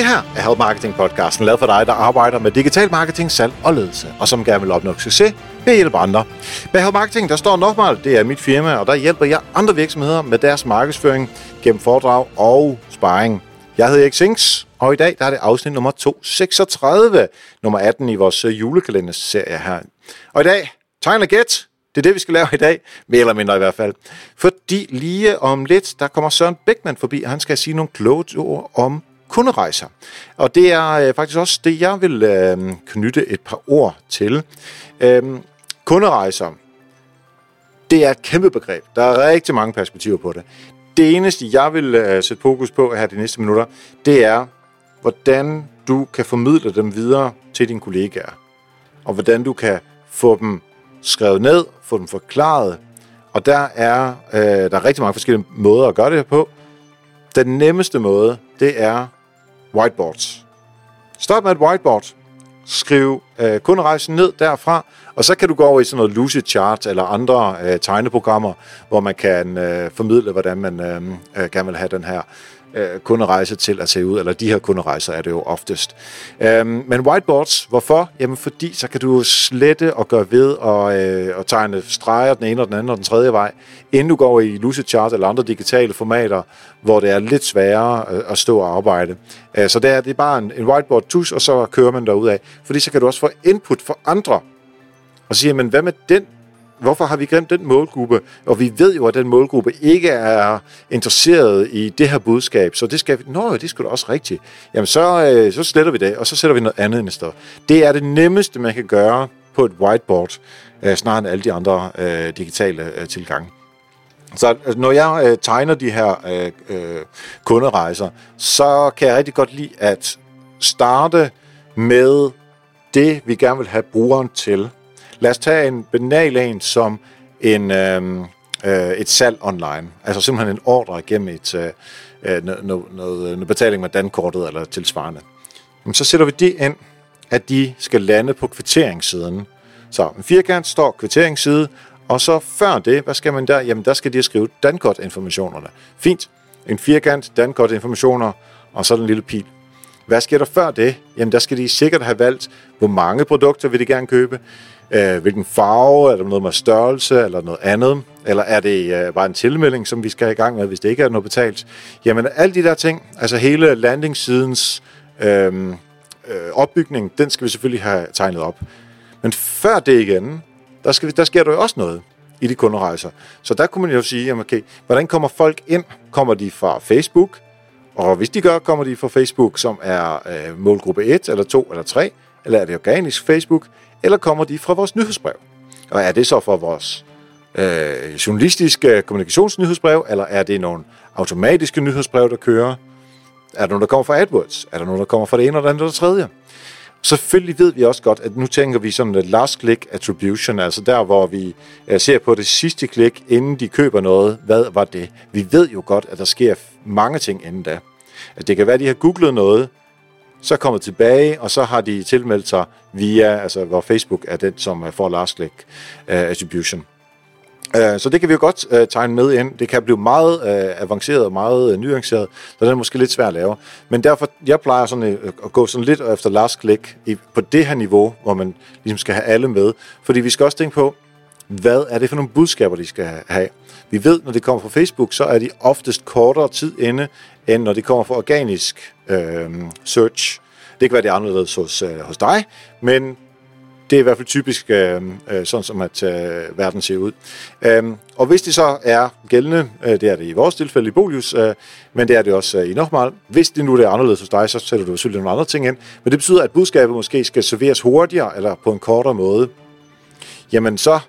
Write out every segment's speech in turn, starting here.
Det her er Help Marketing podcasten, lavet for dig, der arbejder med digital marketing, salg og ledelse, og som gerne vil opnå succes ved at hjælpe andre. Bag Help Marketing, der står Nokmal, det er mit firma, og der hjælper jeg andre virksomheder med deres markedsføring gennem foredrag og sparring. Jeg hedder Erik Sings, og i dag der er det afsnit nummer 236, nummer 18 i vores øh, julekalenderserie her. Og i dag, tegn og gæt, det er det, vi skal lave i dag, mere eller mindre i hvert fald. Fordi lige om lidt, der kommer Søren Beckmann forbi, og han skal sige nogle kloge ord om kunderejser. Og det er øh, faktisk også det, jeg vil øh, knytte et par ord til. Øh, kunderejser, det er et kæmpe begreb. Der er rigtig mange perspektiver på det. Det eneste, jeg vil øh, sætte fokus på her de næste minutter, det er, hvordan du kan formidle dem videre til dine kollegaer. Og hvordan du kan få dem skrevet ned, få dem forklaret. Og der er, øh, der er rigtig mange forskellige måder at gøre det på. Den nemmeste måde, det er whiteboards. Start med et whiteboard. Skriv øh, kunderejsen ned derfra, og så kan du gå over i sådan noget Lucid Chart eller andre øh, tegneprogrammer, hvor man kan øh, formidle, hvordan man øh, øh, gerne vil have den her øh, kunderejse til at se ud, eller de her kunderejser er det jo oftest. Øhm, men whiteboards, hvorfor? Jamen fordi så kan du slette og gøre ved og, øh, og tegne streger den ene og den anden og den tredje vej, inden du går i Lucid Chart eller andre digitale formater, hvor det er lidt sværere øh, at stå og arbejde. Øh, så det er, det er bare en, en whiteboard tus, og så kører man derud af. Fordi så kan du også få input fra andre, og sige, men hvad med den hvorfor har vi glemt den målgruppe? Og vi ved jo, at den målgruppe ikke er interesseret i det her budskab, så det skal vi... Nå, det skulle da også rigtigt. Jamen, så, øh, så sletter vi det, og så sætter vi noget andet ind i stedet. Det er det nemmeste, man kan gøre på et whiteboard, øh, snarere end alle de andre øh, digitale øh, tilgange. Så altså, når jeg øh, tegner de her øh, øh, kunderejser, så kan jeg rigtig godt lide at starte med det, vi gerne vil have brugeren til. Lad os tage en banal en som en, øh, øh, et salg online. Altså simpelthen en ordre gennem et, øh, øh, noget, noget, øh, noget betaling med dankortet eller tilsvarende. Men så sætter vi det ind, at de skal lande på kvitteringssiden. Så en firkant står kvitteringsside, og så før det, hvad skal man der? Jamen der skal de skrive dankortinformationerne. Fint. En firkant, dankortinformationer, og så den lille pil. Hvad sker der før det? Jamen der skal de sikkert have valgt, hvor mange produkter vil de gerne købe, øh, hvilken farve, er der noget med størrelse eller noget andet, eller er det øh, bare en tilmelding, som vi skal have i gang med, hvis det ikke er noget betalt. Jamen alle de der ting, altså hele landingssidens øh, øh, opbygning, den skal vi selvfølgelig have tegnet op. Men før det igen, der, skal vi, der sker der jo også noget i de kunderejser. Så der kunne man jo sige, jamen okay, hvordan kommer folk ind? Kommer de fra Facebook? Og hvis de gør, kommer de fra Facebook, som er øh, målgruppe 1, eller 2, eller 3, eller er det organisk Facebook, eller kommer de fra vores nyhedsbrev? Og er det så fra vores øh, journalistiske kommunikationsnyhedsbrev, eller er det nogle automatiske nyhedsbrev, der kører? Er der nogen, der kommer fra AdWords? Er der nogen, der kommer fra det ene eller det andet eller det tredje? Selvfølgelig ved vi også godt, at nu tænker vi sådan et last click attribution, altså der, hvor vi uh, ser på det sidste klik, inden de køber noget. Hvad var det? Vi ved jo godt, at der sker mange ting inden da. At det kan være, at de har googlet noget, så kommer tilbage, og så har de tilmeldt sig via, altså hvor Facebook er den, som uh, får last click uh, attribution. Øh, så det kan vi jo godt uh, tegne med ind. Det kan blive meget øh, avanceret og meget nuanceret, så det er måske lidt svært at lave. Men derfor, jeg plejer sådan at gå sådan lidt efter last click i, på det her niveau, hvor man ligesom skal have alle med. Fordi vi skal også tænke på, hvad er det for nogle budskaber, de skal have. Vi ved, når det kommer fra Facebook, så er de oftest kortere tid inde, end når det kommer fra organisk øh, search. Det kan være, det er anderledes hos, øh, hos dig, men det er i hvert fald typisk øh, øh, sådan, som at øh, verden ser ud. Øh, og hvis det så er gældende, øh, det er det i vores tilfælde i Bolius, øh, men det er det også øh, i Nokmal. Hvis det nu er anderledes hos dig, så sætter du selvfølgelig nogle andre ting ind. Men det betyder, at budskabet måske skal serveres hurtigere eller på en kortere måde. Jamen så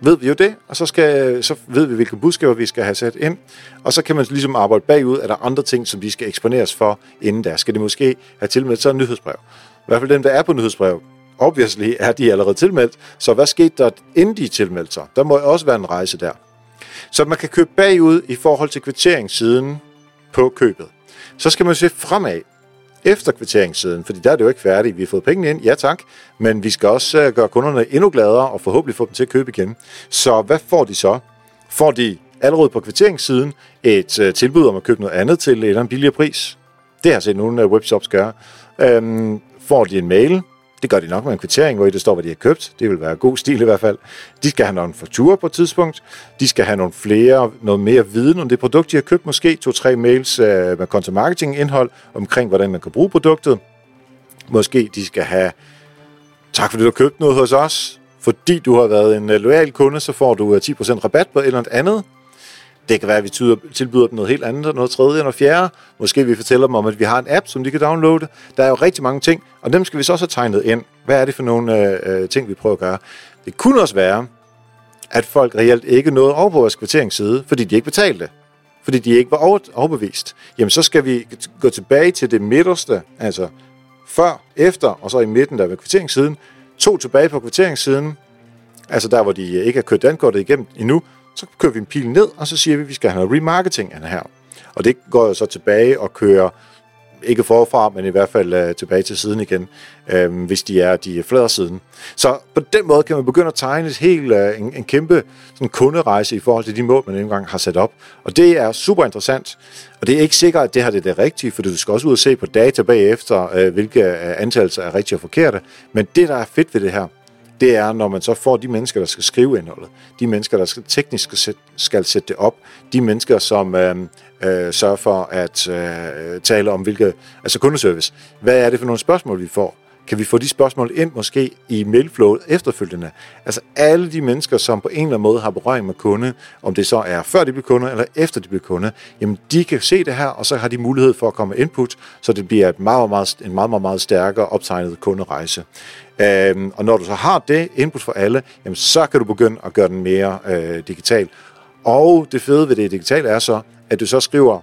ved vi jo det, og så, skal, øh, så ved vi, hvilke budskaber vi skal have sat ind, og så kan man ligesom arbejde bagud, at der andre ting, som de skal eksponeres for inden der. Skal det måske have tilmeldt sig en nyhedsbrev? I hvert fald dem, der er på nyhedsbrev, obviously er de allerede tilmeldt, så hvad skete der, inden de tilmeldte sig? Der må også være en rejse der. Så man kan købe bagud i forhold til kvitteringssiden på købet. Så skal man se fremad efter kvitteringssiden, fordi der er det jo ikke færdigt. Vi har fået pengene ind, ja tak, men vi skal også øh, gøre kunderne endnu gladere og forhåbentlig få dem til at købe igen. Så hvad får de så? Får de allerede på kvitteringssiden et øh, tilbud om at købe noget andet til en eller anden billigere pris? Det har jeg set nogle øh, webshops gøre. Øhm, får de en mail, det gør de nok med en kvittering, hvor i det står, hvad de har købt. Det vil være god stil i hvert fald. De skal have nogle fakturer på et tidspunkt. De skal have nogle flere, noget mere viden om det produkt, de har købt. Måske to-tre mails øh, med content marketing indhold omkring, hvordan man kan bruge produktet. Måske de skal have, tak fordi du har købt noget hos os. Fordi du har været en øh, lojal kunde, så får du øh, 10% rabat på et eller andet det kan være, at vi tilbyder dem noget helt andet, noget tredje eller fjerde. Måske vi fortæller dem om, at vi har en app, som de kan downloade. Der er jo rigtig mange ting, og dem skal vi så også have tegnet ind. Hvad er det for nogle øh, øh ting, vi prøver at gøre? Det kunne også være, at folk reelt ikke nåede over på vores kvarteringsside, fordi de ikke betalte. Fordi de ikke var overbevist. Jamen, så skal vi gå tilbage til det midterste, altså før, efter, og så i midten der ved kvarteringssiden, To tilbage på kvarteringssiden, altså der, hvor de ikke har kørt dankortet igennem endnu, så kører vi en pil ned, og så siger vi, at vi skal have noget remarketing af det her. Og det går jo så tilbage og kører ikke forfra, men i hvert fald øh, tilbage til siden igen, øh, hvis de er de flader siden. Så på den måde kan man begynde at tegne et helt, øh, en, en kæmpe sådan kunderejse i forhold til de mål, man engang har sat op. Og det er super interessant. Og det er ikke sikkert, at det her det er det rigtige, for du skal også ud og se på data bagefter, øh, hvilke uh, antagelser er rigtige og forkerte. Men det, der er fedt ved det her, det er, når man så får de mennesker, der skal skrive indholdet, de mennesker, der skal, teknisk skal, skal sætte det op, de mennesker, som øh, øh, sørger for at øh, tale om, hvilke, altså kundeservice. Hvad er det for nogle spørgsmål, vi får? Kan vi få de spørgsmål ind måske i mailflowet efterfølgende? Altså alle de mennesker, som på en eller anden måde har berøring med kunde, om det så er før de bliver kunde eller efter de bliver kunde, jamen de kan se det her, og så har de mulighed for at komme med input, så det bliver et meget, meget, en meget, meget, meget stærkere optegnet kunderejse. Øhm, og når du så har det input for alle, jamen, så kan du begynde at gøre den mere øh, digital. Og det fede ved det digitale er så, at du så skriver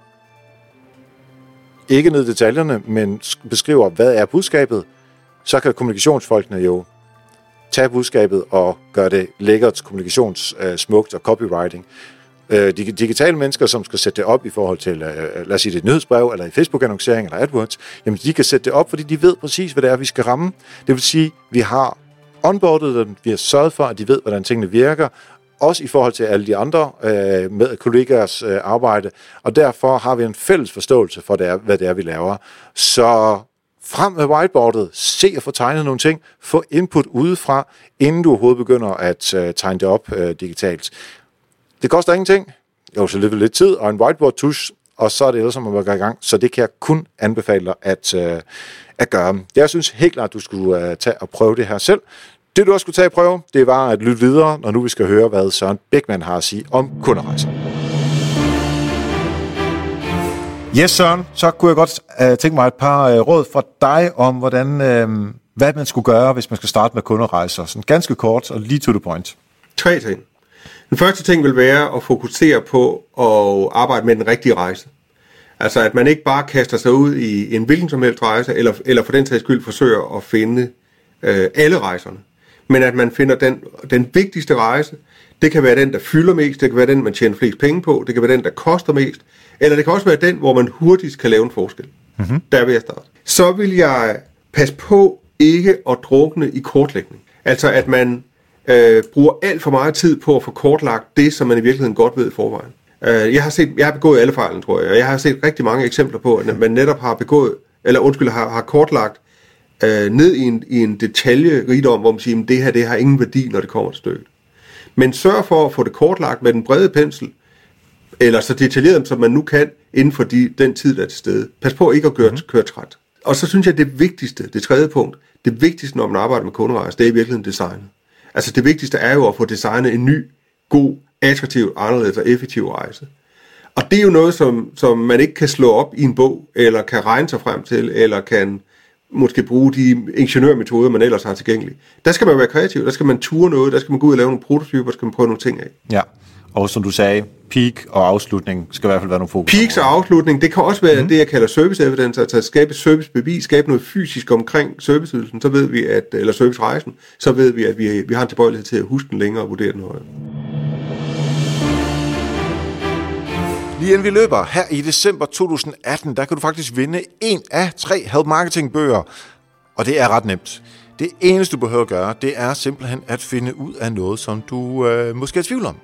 ikke ned i detaljerne, men beskriver, hvad er budskabet, så kan kommunikationsfolkene jo tage budskabet og gøre det lækkert, kommunikationssmukt øh, og copywriting øh, De digitale mennesker, som skal sætte det op i forhold til, øh, lad os sige, det et nyhedsbrev, eller i Facebook-annoncering, eller AdWords, jamen de kan sætte det op, fordi de ved præcis, hvad det er, vi skal ramme. Det vil sige, vi har onboardet dem, vi har sørget for, at de ved, hvordan tingene virker, også i forhold til alle de andre øh, med kollegaers øh, arbejde, og derfor har vi en fælles forståelse for, det er, hvad det er, vi laver. Så frem med whiteboardet, se og få tegnet nogle ting, få input udefra, inden du overhovedet begynder at øh, tegne det op øh, digitalt. Det koster ingenting. Jo, så lidt, lidt tid og en whiteboard tusch, og så er det ellers, som man går i gang. Så det kan jeg kun anbefale dig at, øh, at gøre. Jeg synes helt klart, at du skulle øh, tage og prøve det her selv. Det, du også skulle tage og prøve, det var at lytte videre, når nu vi skal høre, hvad Søren Bækman har at sige om kunderejser. Yes, Søren, så kunne jeg godt uh, tænke mig et par uh, råd fra dig om, hvordan, uh, hvad man skulle gøre, hvis man skal starte med kunderejser. Sådan ganske kort og lige to the point. Tre ting. Den første ting vil være at fokusere på at arbejde med den rigtige rejse. Altså at man ikke bare kaster sig ud i en hvilken som helst rejse, eller, eller for den sags skyld forsøger at finde øh, alle rejserne. Men at man finder den, den vigtigste rejse. Det kan være den, der fylder mest, det kan være den, man tjener flest penge på, det kan være den, der koster mest, eller det kan også være den, hvor man hurtigst kan lave en forskel. Mm-hmm. Der vil jeg starte. Så vil jeg passe på ikke at drukne i kortlægning. Altså at man øh, bruger alt for meget tid på at få kortlagt det, som man i virkeligheden godt ved i forvejen. Øh, jeg har set, jeg har begået alle fejlen, tror jeg, og jeg har set rigtig mange eksempler på, at man netop har begået, eller undskyld, har, har kortlagt øh, ned i en, i en detaljerigdom, hvor man siger, at det her det har ingen værdi, når det kommer til stykket. Men sørg for at få det kortlagt med den brede pensel, eller så detaljeret, som man nu kan, inden for de, den tid, der er til stede. Pas på ikke at køre, mm. køre træt. Og så synes jeg, det vigtigste, det tredje punkt, det vigtigste, når man arbejder med kunderejse, det er i virkeligheden designet. Altså det vigtigste er jo at få designet en ny, god, attraktiv, anderledes og effektiv rejse. Og det er jo noget, som, som man ikke kan slå op i en bog, eller kan regne sig frem til, eller kan måske bruge de ingeniørmetoder, man ellers har tilgængelige. Der skal man være kreativ, der skal man ture noget, der skal man gå ud og lave nogle prototyper, der skal man prøve nogle ting af. Ja, og som du sagde, peak og afslutning skal i hvert fald være nogle fokus. Peaks og afslutning, det kan også være mm. det, jeg kalder service evidence, altså at skabe servicebevis, skabe noget fysisk omkring serviceydelsen, så ved vi, at, eller servicerejsen, så ved vi, at vi, vi har en tilbøjelighed til at huske den længere og vurdere den højere. Lige inden vi løber, her i december 2018, der kan du faktisk vinde en af tre Help Marketing bøger, og det er ret nemt. Det eneste, du behøver at gøre, det er simpelthen at finde ud af noget, som du øh, måske er i tvivl om.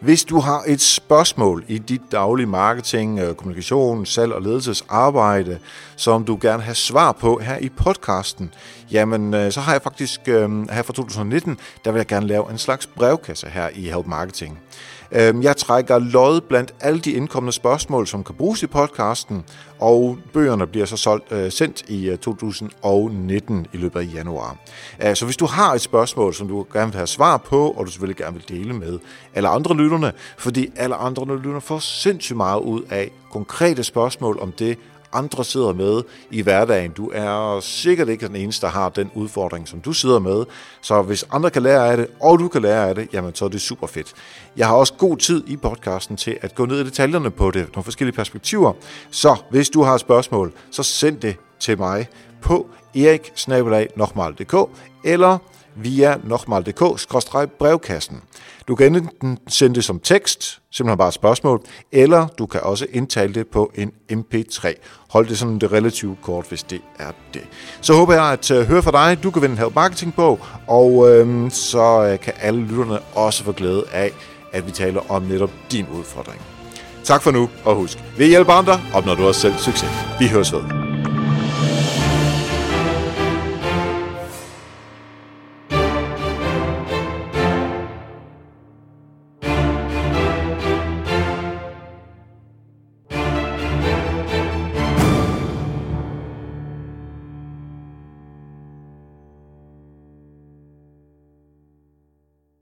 Hvis du har et spørgsmål i dit daglige marketing, øh, kommunikation, salg og ledelsesarbejde, som du gerne vil have svar på her i podcasten, jamen øh, så har jeg faktisk øh, her fra 2019, der vil jeg gerne lave en slags brevkasse her i Help Marketing. Øhm, jeg trækker lod blandt alle de indkommende spørgsmål, som kan bruges i podcasten, og bøgerne bliver så solgt, øh, sendt i øh, 2019 i løbet af januar. Øh, så hvis du har et spørgsmål, som du gerne vil have svar på, og du selvfølgelig gerne vil dele med alle andre lytterne, fordi alle andre lytterne får sindssygt meget ud af konkrete spørgsmål om det, andre sidder med i hverdagen. Du er sikkert ikke den eneste, der har den udfordring, som du sidder med. Så hvis andre kan lære af det, og du kan lære af det, jamen så er det super fedt. Jeg har også god tid i podcasten til at gå ned i detaljerne på det, nogle forskellige perspektiver. Så hvis du har spørgsmål, så send det til mig på eriksnabelag.dk eller via nokmal.dk-brevkassen. Du kan enten sende det som tekst, simpelthen bare et spørgsmål, eller du kan også indtale det på en MP3. Hold det sådan det relativt kort, hvis det er det. Så håber jeg at øh, høre fra dig. Du kan vinde en Help marketingbog, og øhm, så øh, kan alle lytterne også få glæde af, at vi taler om netop din udfordring. Tak for nu, og husk, vi hjælper andre, opnår du også selv succes. Vi høres ved.